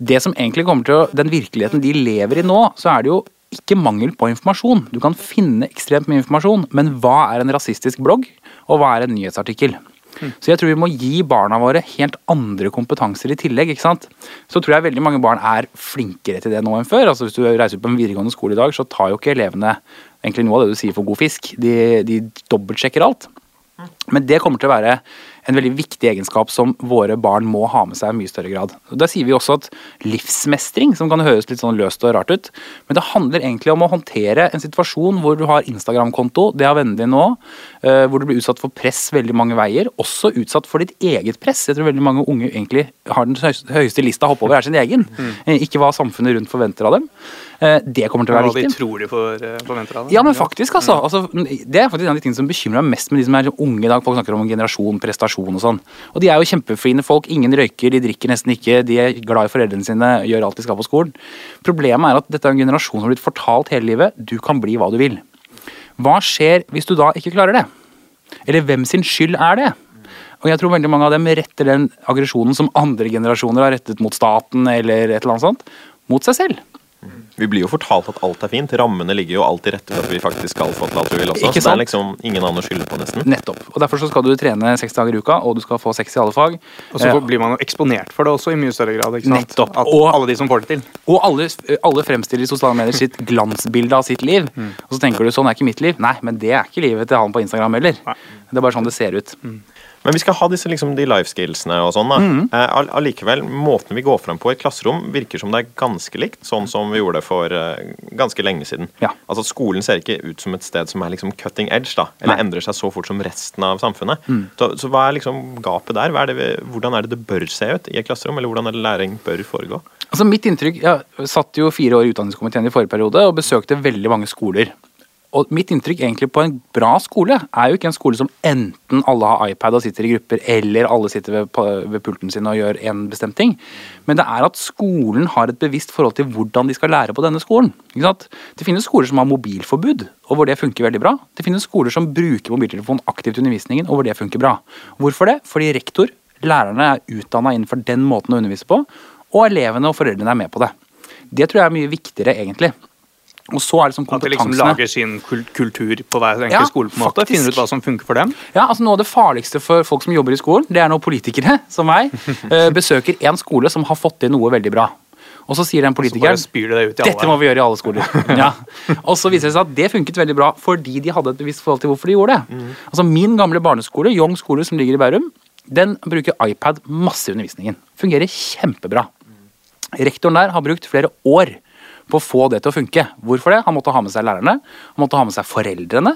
Det som egentlig kommer til å, Den virkeligheten de lever i nå, så er det jo ikke mangel på informasjon. Du kan finne ekstremt mye informasjon, men hva er en rasistisk blogg, og hva er en nyhetsartikkel? Så jeg tror vi må gi barna våre helt andre kompetanser i tillegg. ikke sant? Så tror jeg veldig mange barn er flinkere til det nå enn før. Altså Hvis du reiser på en videregående skole i dag, så tar jo ikke elevene egentlig noe av det du sier for god fisk. De, de dobbeltsjekker alt. Men det kommer til å være en veldig viktig egenskap som våre barn må ha med seg i mye større grad. Da sier vi også at livsmestring, som kan høres litt sånn løst og rart ut, men det handler egentlig om å håndtere en situasjon hvor du har Instagram-konto, det har vennene dine nå, eh, hvor du blir utsatt for press veldig mange veier, også utsatt for ditt eget press. Jeg tror veldig mange unge egentlig har den høyeste lista å hoppe over er sin egen, mm. ikke hva samfunnet rundt forventer av dem. Eh, det kommer til å være viktig. Hva de tror de får, eh, forventer av dem. Ja, men faktisk, altså. Mm. altså det er faktisk en av de tingene som bekymrer meg mest med de som er unge i dag. Folk snakker om generasjon, prestasjon og sånn. Og de er jo kjempefine folk. Ingen røyker, de drikker nesten ikke, de er glad i foreldrene sine, gjør alt de skal på skolen. Problemet er at dette er en generasjon som har blitt fortalt hele livet du kan bli hva du vil. Hva skjer hvis du da ikke klarer det? Eller hvem sin skyld er det? Og jeg tror veldig mange av dem retter den aggresjonen som andre generasjoner har rettet mot staten eller et eller annet sånt, mot seg selv. Vi blir jo fortalt at alt er fint. Rammene ligger jo alltid rette for at vi faktisk skal få til alt vi vil også. Ikke så det er liksom ingen annen å skylde på, nesten. Nettopp. Og Derfor så skal du trene seks dager i uka, og du skal få seks i alle fag. Og så eh, blir man jo eksponert for det også i mye større grad. ikke sant? Nettopp. At og, alle de som får det til. Og alle, alle fremstiller i sosiale medier sitt [LAUGHS] glansbilde av sitt liv. Mm. Og så tenker du sånn er ikke mitt liv. Nei, men det er ikke livet til han på Instagram heller. Nei. Det er bare sånn det ser ut. Mm. Men vi skal ha disse liksom, de life skillsene og sånn. Mhm. Eh, Allikevel, måten vi går fram på i et klasserom, virker som det er ganske likt sånn som vi gjorde det for eh, ganske lenge siden. Ja. Altså Skolen ser ikke ut som et sted som er liksom cutting edge, da, eller Nei. Mm. endrer seg så fort som resten av samfunnet. Så, så hva er liksom gapet der? Er det vi, hvordan er det det bør se ut i et klasserom, eller hvordan er det læring bør foregå? Altså mitt inntrykk, Jeg satt jo fire år i utdanningskomiteen i forrige periode og besøkte veldig mange skoler. Og mitt inntrykk egentlig på en bra skole er jo ikke en skole som enten alle har iPad og sitter i grupper, eller alle sitter ved, ved pulten sin og gjør en bestemt ting. Men det er at skolen har et bevisst forhold til hvordan de skal lære på denne skolen. Det finnes skoler som har mobilforbud, og hvor det funker veldig bra. Det finnes skoler som bruker mobiltelefon aktivt i undervisningen, og hvor det funker bra. Hvorfor det? Fordi rektor, lærerne er utdanna innenfor den måten å undervise på, og elevene og foreldrene er med på det. Det tror jeg er mye viktigere, egentlig. Og så er det sånn At de liksom lager sin kul kultur på hver enkelt Ja, skole. på en måte. Finner ut hva som funker for dem. Ja, altså Noe av det farligste for folk som jobber i skolen, det er når politikere [LAUGHS] som meg [LAUGHS] eh, besøker en skole som har fått til noe veldig bra. Og så sier den politikeren det dette må vi gjøre i alle skoler. [LAUGHS] Ja. Og så viser det seg at det funket veldig bra fordi de hadde et bevisst forhold til hvorfor de gjorde det. Altså Min gamle barneskole, Young skole som ligger i Bærum, den bruker iPad masse i undervisningen. Fungerer kjempebra. Rektoren der har brukt flere år på å få det til å funke. Hvorfor det? Han måtte ha med seg lærerne, han måtte ha med seg foreldrene.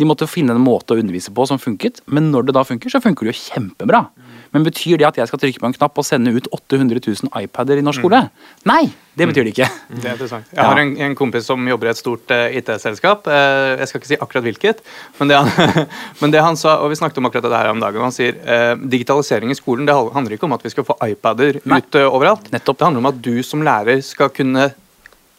De måtte finne en måte å undervise på som funket, men når det da funker, så funker det jo kjempebra. Men betyr det at jeg skal trykke på en knapp og sende ut 800 000 iPader i norsk skole? Nei, det betyr det ikke. Det er interessant. Jeg har en, en kompis som jobber i et stort uh, IT-selskap. Uh, jeg skal ikke si akkurat hvilket, men det, han, [LAUGHS] men det han sa, og vi snakket om akkurat det her om dagen, han sier uh, digitalisering i skolen det handler ikke om at vi skal få iPader Nei. ut overalt. Nettopp. Det handler om at du som lærer skal kunne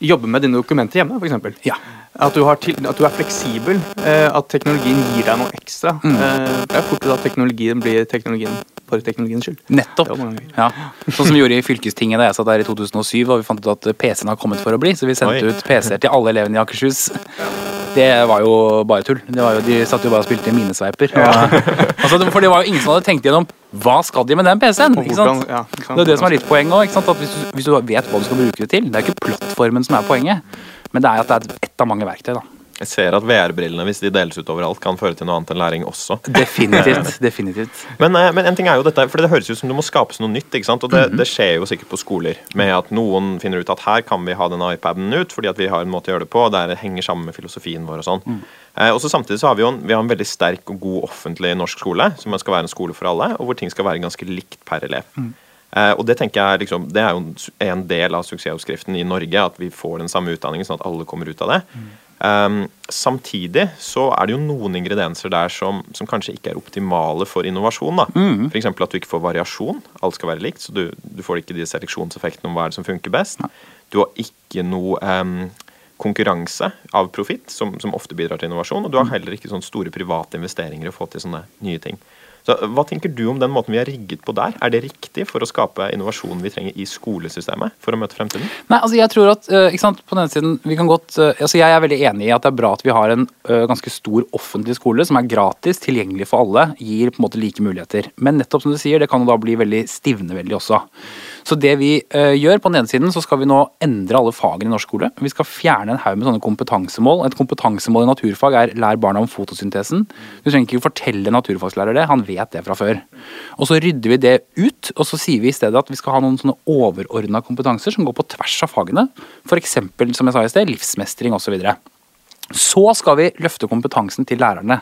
jobbe med dine dokumenter hjemme, f.eks. Ja. At, du til, at du er fleksibel. Eh, at teknologien gir deg noe ekstra. Mm. Eh, det er fort at teknologien blir teknologien for teknologiens skyld. Nettopp. Ja. Sånn som vi gjorde i fylkestinget da jeg satt der i 2007 og vi fant ut at PC-en har kommet for å bli, så vi sendte Oi. ut PC-er til alle elevene i Akershus. Det var jo bare tull. Det var jo, de satt jo bare og spilte minesveiper. Ja. [LAUGHS] altså, for det var jo ingen som hadde tenkt gjennom hva skal de med den PC-en? Ja? Det er det som er litt poeng òg. Hvis, hvis du vet hva du skal bruke det til. Det er ikke plattformen som er poenget, men det er at det er ett av mange verktøy. da. Jeg ser at VR-brillene, hvis de deles ut overalt, kan føre til noe annet enn læring også. Definitivt. [LAUGHS] definitivt. Men, eh, men en ting er jo dette, for det høres ut som det må skapes noe nytt. ikke sant? Og det, det skjer jo sikkert på skoler. Med at noen finner ut at her kan vi ha denne iPaden ut, fordi at vi har en måte å gjøre det på. Der det henger sammen med filosofien vår og sånn. Eh, og så Samtidig så har vi jo en, vi har en veldig sterk og god offentlig norsk skole, som skal være en skole for alle, og hvor ting skal være ganske likt per elev. Eh, og Det tenker jeg liksom, det er jo en del av suksessoppskriften i Norge, at vi får den samme utdanningen, sånn at alle kommer ut av det. Um, samtidig så er det jo noen ingredienser der som, som kanskje ikke er optimale for innovasjon. da. For eksempel at du ikke får variasjon. Alt skal være likt, så du, du får ikke de seleksjonseffektene om hva er det som funker best. Du har ikke noe um, konkurranse av profitt, som, som ofte bidrar til innovasjon. Og du har heller ikke sånne store private investeringer å få til sånne nye ting. Så Hva tenker du om den måten vi er rigget på der? Er det riktig for å skape innovasjonen vi trenger i skolesystemet for å møte fremtiden? Nei, altså jeg tror at, eh, ikke sant, på denne siden, vi kan godt, eh, altså Jeg er veldig enig i at det er bra at vi har en eh, ganske stor offentlig skole som er gratis, tilgjengelig for alle, gir på en måte like muligheter. Men nettopp som du sier, det kan jo da bli veldig stivneveldig også. Så det vi eh, gjør, på den ene siden så skal vi nå endre alle fagene i norsk skole. Vi skal fjerne en haug med sånne kompetansemål. Et kompetansemål i naturfag er lær barna om fotosyntesen. Du trenger ikke fortelle naturfagslærer det, han vet det fra før. Og så rydder vi det ut, og så sier vi i stedet at vi skal ha noen sånne overordna kompetanser som går på tvers av fagene. F.eks. som jeg sa i sted, livsmestring osv. Så skal vi løfte kompetansen til lærerne.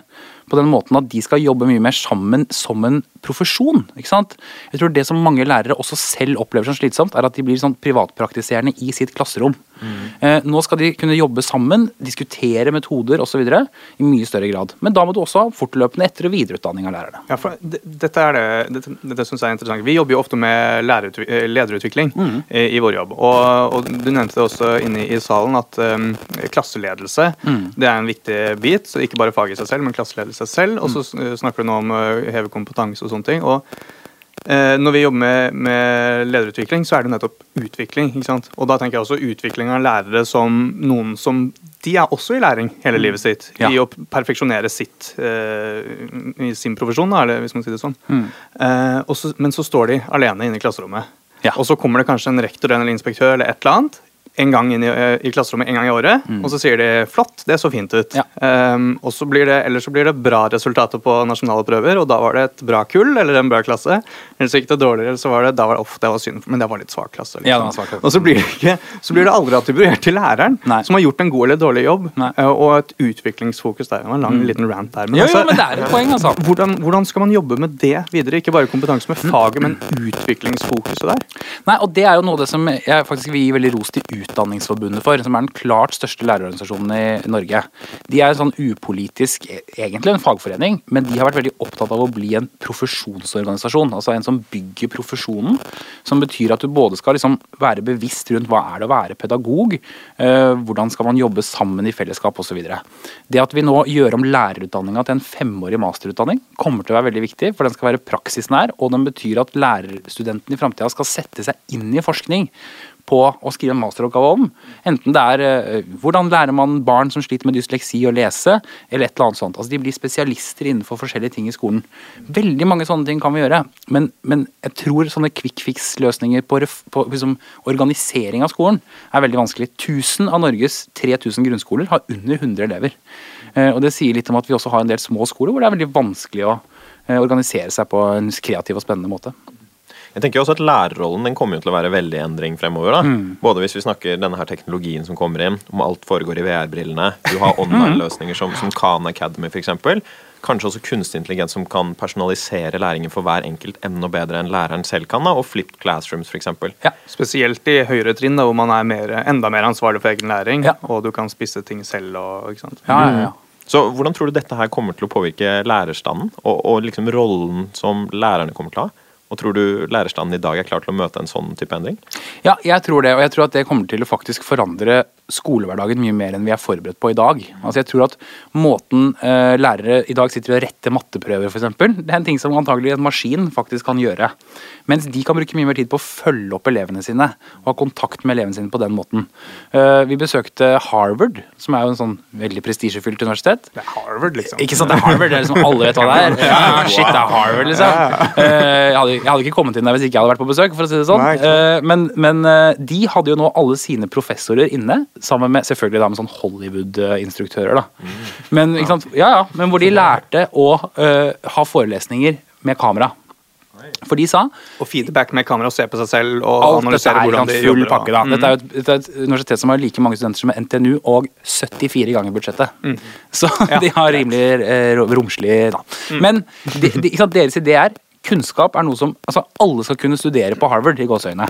På den måten at de skal jobbe mye mer sammen som en profesjon. ikke sant? Jeg tror Det som mange lærere også selv opplever som slitsomt, er at de blir sånn privatpraktiserende i sitt klasserom. Eh, nå skal de kunne jobbe sammen, diskutere metoder osv. i mye større grad. Men da må du også ha fortløpende etter- og videreutdanning av lærerne. Ja, for Dette, er det, dette, dette synes jeg er interessant. Vi jobber jo ofte med lederutvikling mm. i, i vår jobb. Og, og Du nevnte det også inne i salen at um, klasseledelse det er en viktig bit. så Ikke bare faget i seg selv, men klasseledelse selv. Og så eh, snakker du nå om å heve kompetanse og sånne ting. og eh, når vi jobber med, med lederutvikling, så er det nettopp utvikling. ikke sant? Og da tenker jeg også utvikling av lærere som noen som De er også i læring hele livet sitt. Ja. I å perfeksjonere sitt eh, i sin profesjon, da, hvis man sier det sånn. Eh, også, men så står de alene inne i klasserommet. Ja. Og så kommer det kanskje en rektor eller inspektør eller et eller annet. En gang inn i, eh, i klasserommet en gang i året, og så sier de 'flott, det så fint ut'. Ja. Um, og så blir det, Eller så blir det bra resultater på nasjonale prøver, og da var det et bra kull eller en bra klasse. Eller så gikk det dårligere, så var det da var det, off, det var synd, men det var litt svak klasse. Liksom. Ja, svak klasse. Og så blir, det ikke, så blir det aldri attribuert til læreren, Nei. som har gjort en god eller dårlig jobb, Nei. eh, og et utviklingsfokus der. Det var en lang liten rant der. Men, jo, altså, men det er et poeng, altså. [LAUGHS] hvordan, hvordan skal man jobbe med det videre? Ikke bare kompetanse med faget, men utviklingsfokuset der. Nei, og det er jo noe av det som jeg faktisk vil gi veldig ros til Utdanningsforbundet for, som er den klart største lærerorganisasjonen i Norge. De er en sånn upolitisk, e- egentlig en fagforening, men de har vært veldig opptatt av å bli en profesjonsorganisasjon. Altså en som bygger profesjonen, som betyr at du både skal liksom være bevisst rundt hva er det å være pedagog, eh, hvordan skal man jobbe sammen i fellesskap osv. Det at vi nå gjør om lærerutdanninga til en femårig masterutdanning, kommer til å være veldig viktig, for den skal være praksisnær, og den betyr at lærerstudentene i framtida skal sette seg inn i forskning på å skrive en masteroppgave om. Enten det er eh, hvordan lærer man barn som sliter med dysleksi å lese, eller et eller annet sånt. Altså De blir spesialister innenfor forskjellige ting i skolen. Veldig mange sånne ting kan vi gjøre, men, men jeg tror sånne quick fix-løsninger på, på liksom, organisering av skolen er veldig vanskelig. 1000 av Norges 3000 grunnskoler har under 100 elever. Eh, Og det sier litt om at vi også har en del små skoler hvor det er veldig vanskelig å eh, organisere seg på en kreativ og spennende måte. Jeg tenker jo også at Lærerrollen den kommer jo til å være veldig i endring fremover. da. Mm. Både hvis vi snakker denne her teknologien som kommer inn, om alt foregår i VR-brillene. Du har [LAUGHS] online-løsninger som, som Khan Academy f.eks. Kanskje også kunstig intelligens som kan personalisere læringen for hver enkelt enda bedre enn læreren selv kan. da, Og flipped classrooms f.eks. Ja. Spesielt i høyere trinn, da, hvor man er mer, enda mer ansvarlig for egen læring, Ja. og du kan spisse ting selv. Og, ikke sant? Ja, ja, ja. Så hvordan tror du dette her kommer til å påvirke lærerstanden, og, og liksom rollen som lærerne kommer til å ha? Og tror du lærerstanden i dag er klar til å møte en sånn type endring? Ja, jeg tror det, og jeg tror at det kommer til å faktisk forandre skolehverdagen mye mer enn vi er forberedt på i dag. Altså jeg tror at måten eh, lærere i dag sitter og retter matteprøver f.eks., det er en ting som antagelig en maskin faktisk kan gjøre. Mens de kan bruke mye mer tid på å følge opp elevene sine og ha kontakt med elevene sine på den måten. Eh, vi besøkte Harvard, som er jo en sånn veldig prestisjefylt universitet. Det er Harvard, liksom. Ikke sant, det er Harvard, det er liksom alle vet hva det er. [LAUGHS] Ja, shit, det er Harvard, liksom. Eh, Jeg hadde, jeg hadde ikke kommet inn der hvis ikke jeg hadde vært på besøk, for å si det sånn. Eh, Men, men eh, de hadde jo nå alle sine professorer inne, sammen med selvfølgelig da med sånn Hollywood-instruktører, da. Men, ikke sant? Ja, ja, men hvor de lærte å eh, ha forelesninger med kamera. For de sa Og feedback med kamera og se på seg selv og alt analysere er hvordan de jobber. pakke. da. Dette er jo et, dette er et universitet som har like mange studenter som NTNU, og 74 ganger budsjettet. Så [LAUGHS] de har rimelig eh, romslig da. Men de, de, sant, deres idé er Kunnskap er noe som altså alle skal kunne studere på Harvard. i gåseøyne.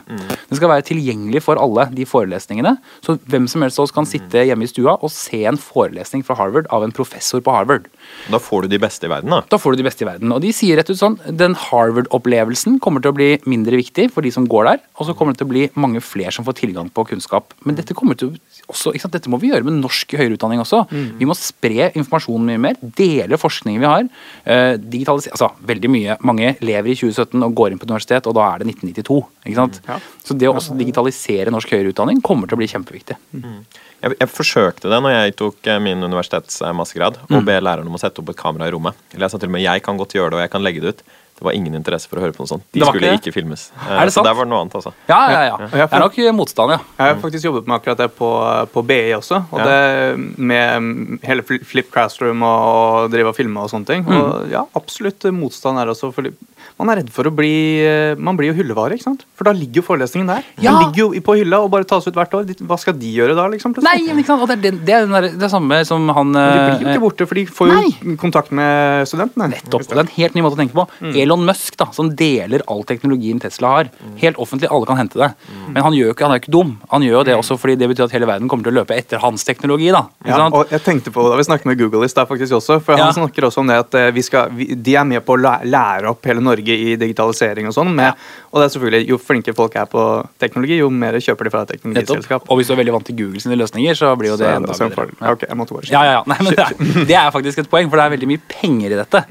Det skal være tilgjengelig for alle, de forelesningene. Så hvem som helst av oss kan sitte hjemme i stua og se en forelesning fra Harvard av en professor på Harvard. Da får du de beste i verden, da. Da får du de beste i verden. Og de sier rett ut sånn, den Harvard-opplevelsen kommer til å bli mindre viktig for de som går der, og så kommer det til å bli mange flere som får tilgang på kunnskap. Men dette kommer til også, ikke sant? Dette må vi gjøre med norsk høyere utdanning også. Vi må spre informasjonen mye mer, dele forskningen vi har. Uh, digitalisere, altså veldig mye, Mange lever i 2017 og går inn på universitet, og da er det 1992. ikke sant? Ja. Så det å også digitalisere norsk høyere utdanning kommer til å bli kjempeviktig. Jeg, jeg forsøkte det når jeg tok eh, min universitetsmastergrad, å be læreren om å sette opp et kamera i rommet. Eller jeg sa til og med jeg kan godt gjøre det, og jeg kan legge det ut. Det var ingen interesse for å høre på noe sånt. De skulle ikke ikke filmes. Eh, Er det Så sant? der var det noe annet, altså. Ja, ja, ja. Ja, Det er nok motstand, ja. Jeg har faktisk jobbet med akkurat det på, på BI også. Og Ja. det med hele Flip Classroom og, drive og filme og sånne ting. Og ja, absolutt motstand er også. Fordi man er redd for å bli Man blir jo hyllevare, ikke sant? For da ligger jo forelesningen der. Ja. Den ligger jo på hylla og bare tas ut hvert år. Hva skal de gjøre da, liksom? Nei, plutselig? men ikke sant? Og det er, den, det, er den der, det er samme som han Men de blir jo eh, ikke borte, for de får jo kontakt med studentene. Nettopp. Det er en helt ny måte å tenke på. Elon Musk, da, som deler all teknologien Tesla har. Helt offentlig, alle kan hente det. Men han gjør ikke, han er jo ikke dum. Han gjør jo det også fordi det betyr at hele verden kommer til å løpe etter hans teknologi. da. Ja, og jeg tenkte på det da vi snakket med Google i stad, faktisk også. For Ja. han snakker også om det at eh, vi skal, vi, de er med på å lære opp hele Norge i digitalisering og sånn. med- Og det er selvfølgelig, jo flinkere folk er på teknologi, jo mer kjøper de fra teknologiselskap. Og hvis du er veldig vant til Google sine løsninger, så blir jo det enda også bedre. Ja, ok, jeg måtte bare Ja, ja, ja. Nei, men det, er, det er faktisk et poeng, for det er veldig mye penger i dette.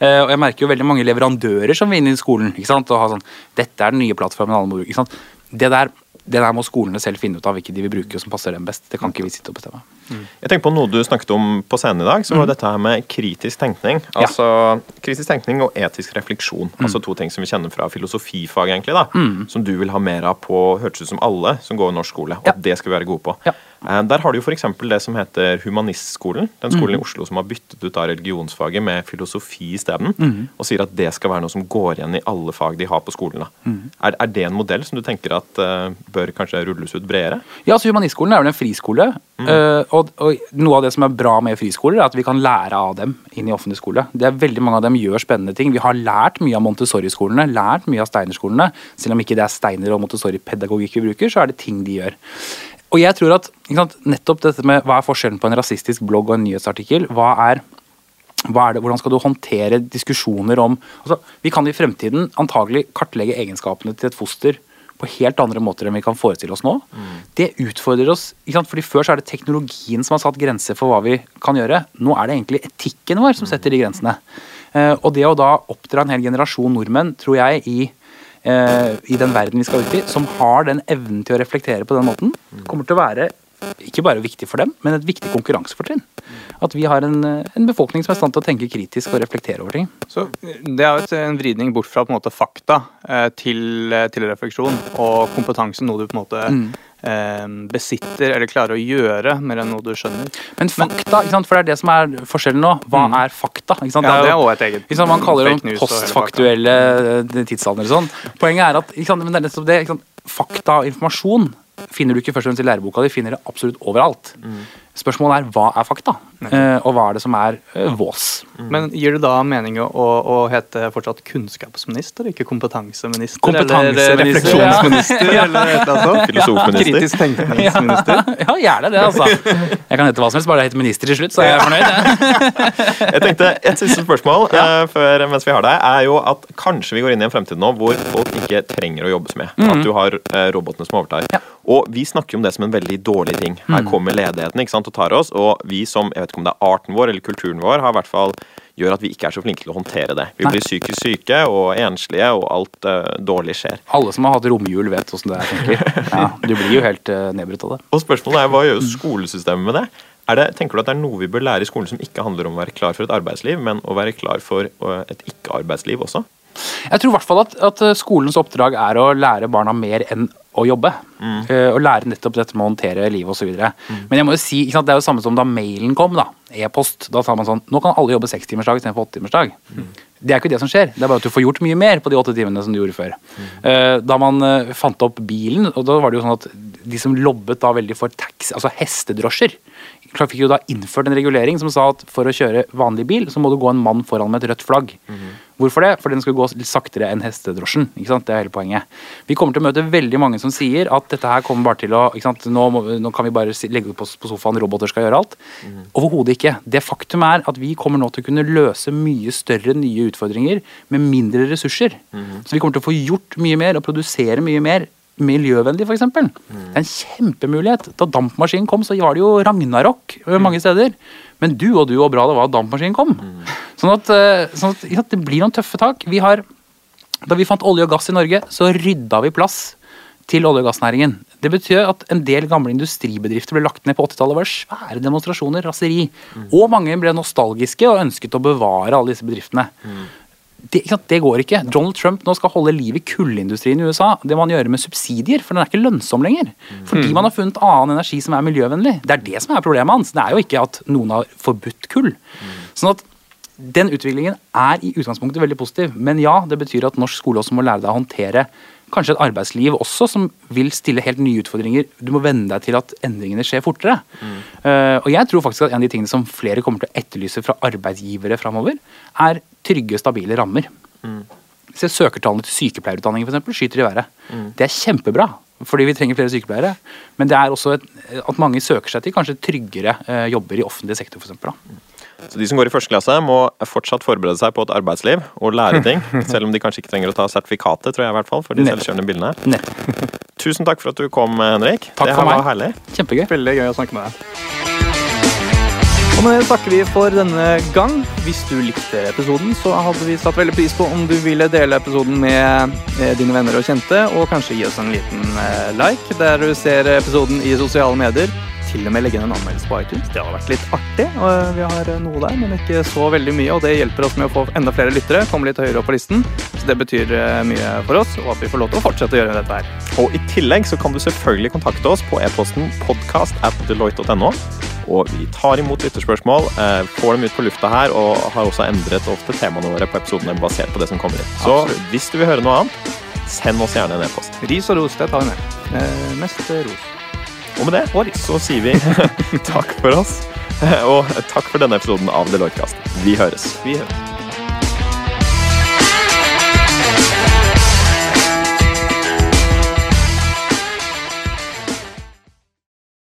Eh, og jeg merker jo veldig mange leverandører som vil inn i skolen ikke sant? og ha sånn Dette er den nye plattformen alle må bruke. ikke sant? Det der, det der må skolene selv finne ut av hvilke de vil bruke og som passer dem best. Det kan ikke vi sitte og bestemme. Jeg tenker på noe du snakket om på scenen i dag, så var Mm. dette her med kritisk tenkning. Altså kritisk tenkning og etisk refleksjon. Mm. Altså to ting som vi kjenner fra filosofifaget, egentlig, da. Som du vil ha mer av på, hørtes ut som alle som går i norsk skole, og Ja. det skal vi være gode på. Ja. Eh, Der har du jo f.eks. det som heter Humanistskolen. Den skolen Mm. i Oslo som har byttet ut av religionsfaget med filosofi isteden. Mm. Og sier at det skal være noe som går igjen i alle fag de har på skolen. Mm. Er, er det en modell som du tenker at uh, bør kanskje rulles ut bredere? Ja, altså Humanistskolen er vel en friskole. eh, og, og noe av det som er bra med friskoler, er at vi kan lære av dem inn i offentlig skole. Det er veldig Mange av dem gjør spennende ting. Vi har lært mye av Montessori-skolene, lært mye av Steiner-skolene. Selv om ikke det er Steiner og Montessori-pedagogikk vi bruker, så er det ting de gjør. Og jeg tror at sant, nettopp dette med hva er forskjellen på en rasistisk blogg og en nyhetsartikkel, hva er hva er det, hvordan skal du håndtere diskusjoner om altså, Vi kan i fremtiden antagelig kartlegge egenskapene til et foster på helt andre måter enn vi kan forestille oss nå. Det utfordrer oss. ikke sant? Fordi Før så er det teknologien som har satt grenser for hva vi kan gjøre. Nå er det egentlig etikken vår som setter de grensene. Eh, og det å da oppdra en hel generasjon nordmenn, tror jeg, i, i den verden vi skal ut i, som har den evnen til å reflektere på den måten, kommer til å være ikke bare viktig for dem, men et viktig konkurransefortrinn. At vi har en, eh, en befolkning som er i stand til å tenke kritisk og reflektere over ting. Så Det er jo en vridning bort fra på en måte fakta eh, til, eh, til refleksjon og kompetanse, noe du på en måte eh, besitter eller klarer å gjøre, mer enn noe du skjønner. Men fakta, for det er det som er forskjellen nå. Hva er fakta? Ja, det er jo- et eget sant? Man kaller det postfaktuelle eh, tidsalder og sånn. Poenget er at sant? Men det er det, fakta og informasjon finner du ikke først og fremst i læreboka, de finner det absolutt overalt. Spørsmålet er hva er fakta, eh, og hva er det som er eh, vås. Men gir det da mening å, å hete fortsatt kunnskapsminister, ikke kompetanseminister? Kompetanseminister, eller refleksjonsminister, eller et eller annet? [LAUGHS] Filosofminister. Kritisk tenkningsminister. [LAUGHS] Ja, gjerne det, altså. Jeg kan hete hva som helst, bare det heter minister til slutt, så er jeg fornøyd. jeg. [LAUGHS] Jeg tenkte Et siste spørsmål eh, før, mens vi har deg, er jo at kanskje vi går inn i en fremtid nå hvor folk ikke trenger å jobbe så mye. At du har eh, robotene som overtar. Ja. Og vi snakker jo om det som en veldig dårlig ting. Her kommer ledigheten ikke sant, og tar oss. Og vi som jeg vet ikke om det er arten vår eller kulturen vår, har i hvert fall gjør at vi ikke er så flinke til å håndtere det. Vi Nei. blir psykisk syke og enslige, og alt uh, dårlig skjer. Alle som har hatt romjul, vet åssen det er, tenker [LAUGHS] ja, Du blir jo helt uh, nedbrutt av det. Og spørsmålet er, Hva gjør skolesystemet med det? Er det? Tenker du at det er noe vi bør lære i skolen som ikke handler om å være klar for et arbeidsliv, men å være klar for eh, et ikke-arbeidsliv også? Jeg tror i hvert fall at, at eh, skolens oppdrag er å lære barna mer enn å jobbe. Eh, og lære nettopp dette med å håndtere livet osv. Mm. Men jeg må jo si, sant, det er jo samme som da mailen kom. da, E-post. Da sa man sånn Nå kan alle jobbe sekstimersdag istedenfor åttetimersdag. Det er ikke det som skjer. Det er bare at du får gjort mye mer på de åtte timene som du gjorde før. Eh, da man fant opp bilen, og da var det jo sånn at de som lobbet da veldig for taxi, altså hestedrosjer, fikk jo da innført en regulering som sa at for å kjøre vanlig bil, så må du gå en mann foran med et rødt flagg. Hvorfor det? Fordi den skal gå litt saktere enn hestedrosjen. ikke sant? Det er hele poenget. Vi kommer til å møte veldig mange som sier at dette her kommer bare til å ikke sant? Nå, må, nå kan vi bare legge oss på, sofaen, roboter skal gjøre alt. Overhodet ikke. Det faktum er at vi kommer nå til å kunne løse mye større nye utfordringer med mindre ressurser. Så vi kommer til å få gjort mye mer og produsere mye mer miljøvennlig, f.eks. eksempel. Det er en kjempemulighet. Da dampmaskinen kom, så var det jo ragnarok mm. mange steder. Men du og du og bra det var at dampmaskinen kom. Sånn at, sånn at ja, det blir noen tøffe tak. Vi har, da vi fant olje og gass i Norge, så rydda vi plass til olje- og gassnæringen. Det betyr at en del gamle industribedrifter ble lagt ned på 80-tallet. Det var svære demonstrasjoner, raseri. Og mange ble nostalgiske og ønsket å bevare alle disse bedriftene. Det, det går ikke. Donald Trump nå skal holde liv i kullindustrien i USA. Det må han gjøre med subsidier, for den er ikke lønnsom lenger. Fordi man har funnet annen energi som er miljøvennlig. Det er det som er problemet hans. Det er jo ikke at noen har forbudt kull. Sånn at den utviklingen er i utgangspunktet veldig positiv. Men ja, det betyr at norsk skole også må lære deg å håndtere kanskje et arbeidsliv også som vil stille helt nye utfordringer. Du må venne deg til at endringene skjer fortere. Eh, og jeg tror faktisk at en av de tingene som flere kommer til å etterlyse fra arbeidsgivere framover, er trygge, stabile rammer. Se Søkertallene til sykepleierutdanningen eksempel, skyter i været. Det er kjempebra, fordi vi trenger flere sykepleiere. Men det er også et, at mange søker seg til kanskje tryggere eh, jobber i offentlig sektor. Eksempel. Så de som går i første klasse, må fortsatt forberede seg på et arbeidsliv og lære ting. [LAUGHS] Selv om de kanskje ikke trenger å ta sertifikatet, tror jeg i hvert fall, for de selvkjørende bilene. Nettopp. Tusen takk for at du kom, Henrik. Takk det for her meg. var herlig. Kjempegøy. Veldig gøy å snakke med deg. Og med det takker vi for denne gang. Hvis du likte episoden, så hadde vi satt veldig pris på om du ville dele episoden med eh, dine venner og kjente, og kanskje gi oss en liten eh, like der du ser episoden i sosiale medier. til og med legge inn en anmeldelse på iTunes. Det hadde vært litt artig. og Vi har noe der, men ikke så veldig mye. Og det hjelper oss med å få enda flere lyttere, komme litt høyere opp på listen. Så det betyr eh, mye for oss, og at vi får lov til å fortsette å gjøre dette her. Og i tillegg så kan du selvfølgelig kontakte oss på e-posten podcast at deloitte.no. Og vi tar imot lytterspørsmål, eh, får dem ut på lufta her, og har også endret ofte temaene våre på episodene basert på det som kommer inn. Så Absolutt. hvis du vil høre noe annet, send oss gjerne en e-post. Ris og ros, det tar vi med. Eh, mest ros. Og med det så sier vi [LAUGHS] takk for oss, [LAUGHS] og takk for denne episoden av Deloitte-kast. Vi høres. Vi høres.